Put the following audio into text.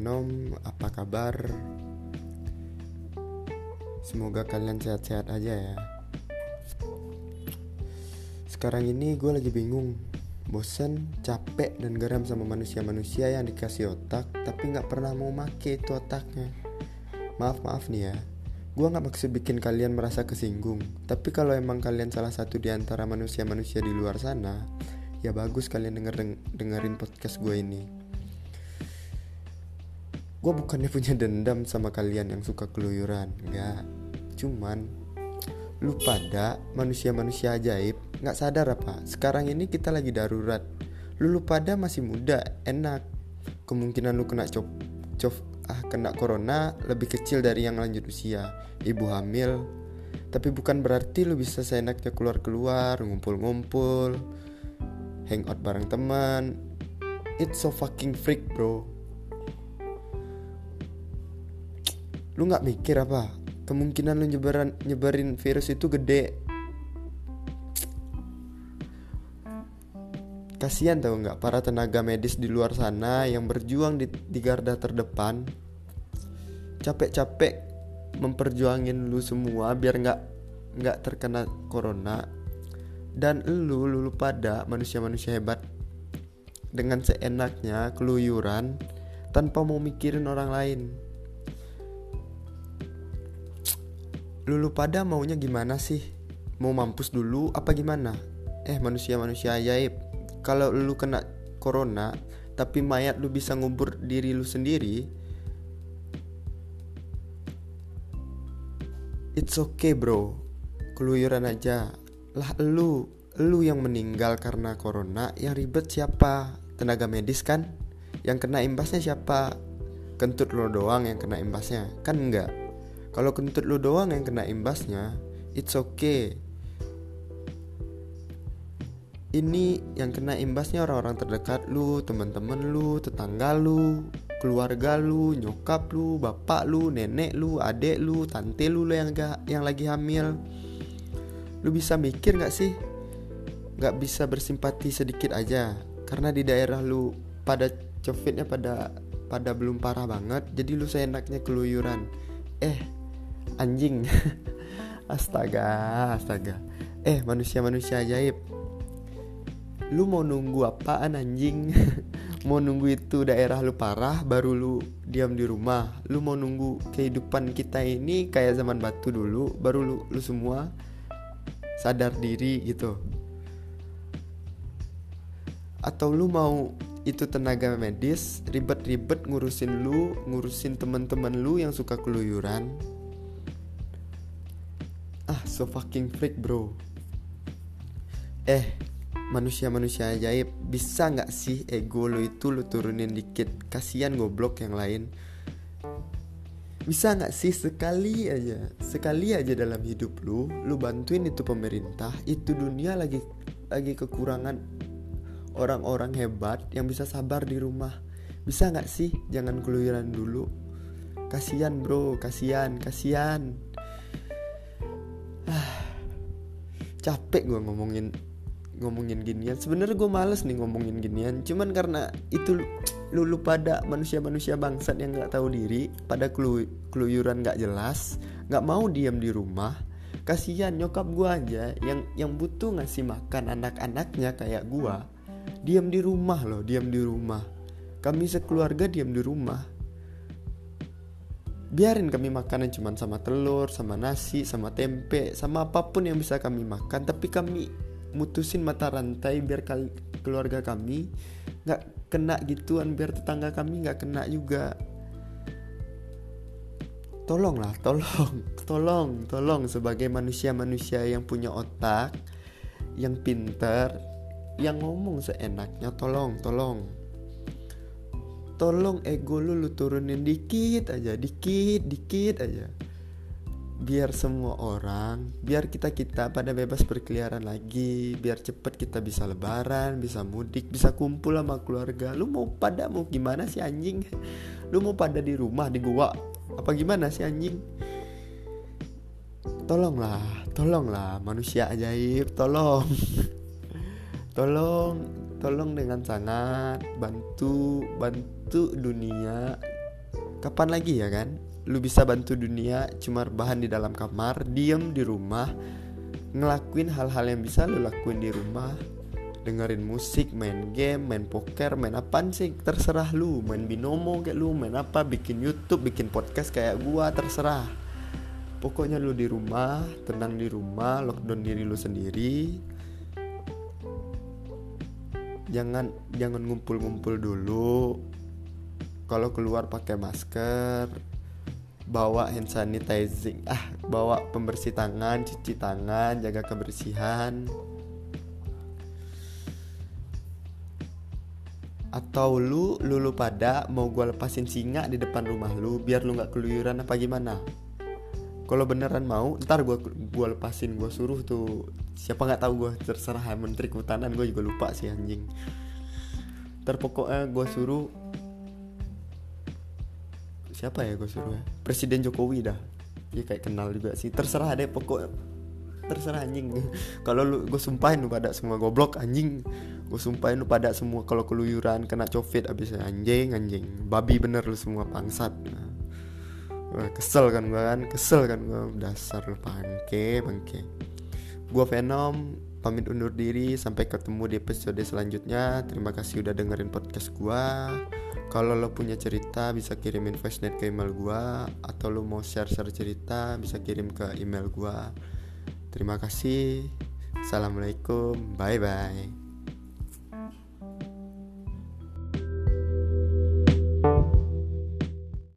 Shalom, apa kabar? Semoga kalian sehat-sehat aja ya. Sekarang ini gue lagi bingung. Bosen, capek, dan geram sama manusia-manusia yang dikasih otak Tapi gak pernah mau make itu otaknya. Maaf-maaf nih ya. Gue gak maksud bikin kalian merasa kesinggung Tapi kalau emang kalian salah satu di antara manusia-manusia di luar sana Ya bagus kalian denger dengerin podcast gue ini gue bukannya punya dendam sama kalian yang suka keluyuran nggak cuman lu pada manusia-manusia ajaib nggak sadar apa? Sekarang ini kita lagi darurat. Lu lu pada masih muda enak. Kemungkinan lu kena cop cop ah kena corona lebih kecil dari yang lanjut usia. Ibu hamil. Tapi bukan berarti lu bisa seenaknya keluar-keluar ngumpul-ngumpul hangout bareng teman. It's so fucking freak bro lu nggak mikir apa? Kemungkinan lu nyebaran nyebarin virus itu gede. Kasihan tau nggak para tenaga medis di luar sana yang berjuang di, di garda terdepan? Capek-capek memperjuangin lu semua biar nggak nggak terkena corona. Dan lu lu, lu pada manusia-manusia hebat. Dengan seenaknya keluyuran tanpa mau mikirin orang lain Lulu pada maunya gimana sih? Mau mampus dulu apa gimana? Eh manusia-manusia ajaib Kalau lu kena corona Tapi mayat lu bisa ngubur diri lu sendiri It's okay bro Keluyuran aja Lah lu Lu yang meninggal karena corona Yang ribet siapa? Tenaga medis kan? Yang kena imbasnya siapa? Kentut lo doang yang kena imbasnya Kan enggak kalau kentut lu doang yang kena imbasnya, it's okay. Ini yang kena imbasnya orang-orang terdekat lu, teman-teman lu, tetangga lu, keluarga lu, nyokap lu, bapak lu, nenek lu, adik lu, tante lu, lu yang gak, yang lagi hamil. Lu bisa mikir gak sih? Gak bisa bersimpati sedikit aja Karena di daerah lu pada covidnya pada pada belum parah banget Jadi lu seenaknya keluyuran Eh anjing. Astaga astaga. Eh manusia-manusia ajaib. Lu mau nunggu apaan anjing? Mau nunggu itu daerah lu parah baru lu diam di rumah. Lu mau nunggu kehidupan kita ini kayak zaman batu dulu baru lu lu semua sadar diri gitu. Atau lu mau itu tenaga medis ribet-ribet ngurusin lu ngurusin teman-teman lu yang suka keluyuran so fucking freak bro. Eh, manusia-manusia ajaib, bisa nggak sih ego lo itu lo turunin dikit? Kasian goblok yang lain. Bisa nggak sih sekali aja, sekali aja dalam hidup lu, lu bantuin itu pemerintah, itu dunia lagi lagi kekurangan orang-orang hebat yang bisa sabar di rumah. Bisa nggak sih jangan keluyuran dulu? Kasian bro, kasian, kasian capek gue ngomongin ngomongin ginian. Sebenarnya gue males nih ngomongin ginian. Cuman karena itu lu, lu pada manusia-manusia bangsat yang nggak tahu diri pada kelu, keluyuran nggak jelas nggak mau diam di rumah kasihan nyokap gue aja yang yang butuh ngasih makan anak-anaknya kayak gue diam di rumah loh diam di rumah. Kami sekeluarga diam di rumah biarin kami makanan cuma sama telur, sama nasi, sama tempe, sama apa pun yang bisa kami makan. Tapi kami mutusin mata rantai biar kali, keluarga kami nggak kena gituan, biar tetangga kami nggak kena juga. Tolonglah, tolong, tolong, tolong sebagai manusia-manusia yang punya otak, yang pinter, yang ngomong seenaknya, tolong, tolong tolong ego lu lu turunin dikit aja dikit dikit aja. Biar semua orang biar kita kita pada bebas berkeliaran lagi biar cepet kita bisa lebaran bisa mudik bisa kumpul sama keluarga. Lu mau pada mau gimana sih anjing? Lu mau pada di rumah di gua? Apa gimana sih anjing? Tolonglah tolonglah manusia ajaib tolong. Tolong tolong dengan sangat bantu bantu dunia kapan lagi ya kan lu bisa bantu dunia cuma bahan di dalam kamar diem di rumah ngelakuin hal-hal yang bisa lu lakuin di rumah dengerin musik, main game, main poker, main apa sih terserah lu, main binomo kayak lu, main apa, bikin YouTube, bikin podcast kayak gua terserah. Pokoknya lu di rumah, tenang di rumah, lockdown diri lu sendiri. Jangan jangan ngumpul-ngumpul dulu. Kalau keluar pakai masker, bawa hand sanitizing, ah, bawa pembersih tangan, cuci tangan, jaga kebersihan. atau lu lu lu pada mau gue lepasin singa di depan rumah lu biar lu nggak keluyuran apa gimana kalau beneran mau ntar gue gua lepasin gue suruh tuh siapa nggak tahu gue terserah menteri kehutanan gue juga lupa sih anjing. Ntar pokoknya gue suruh siapa ya gue suruh ya? Presiden jokowi dah. Ya kayak kenal juga sih. Terserah deh pokok terserah anjing. Kalau lu gue sumpahin lu pada semua goblok anjing. Gue sumpahin lu pada semua kalau keluyuran kena covid abis anjing anjing. Babi bener lu semua bangsat. Wah, kesel kan gue kan? Kesel kan gue dasar lu bangke bangke gue Venom pamit undur diri sampai ketemu di episode selanjutnya. Terima kasih udah dengerin podcast gue kalau lo punya cerita bisa kirimin voice ke email gue atau lo mau share share cerita bisa kirim ke email gue terima kasih. Assalamualaikum. Bye bye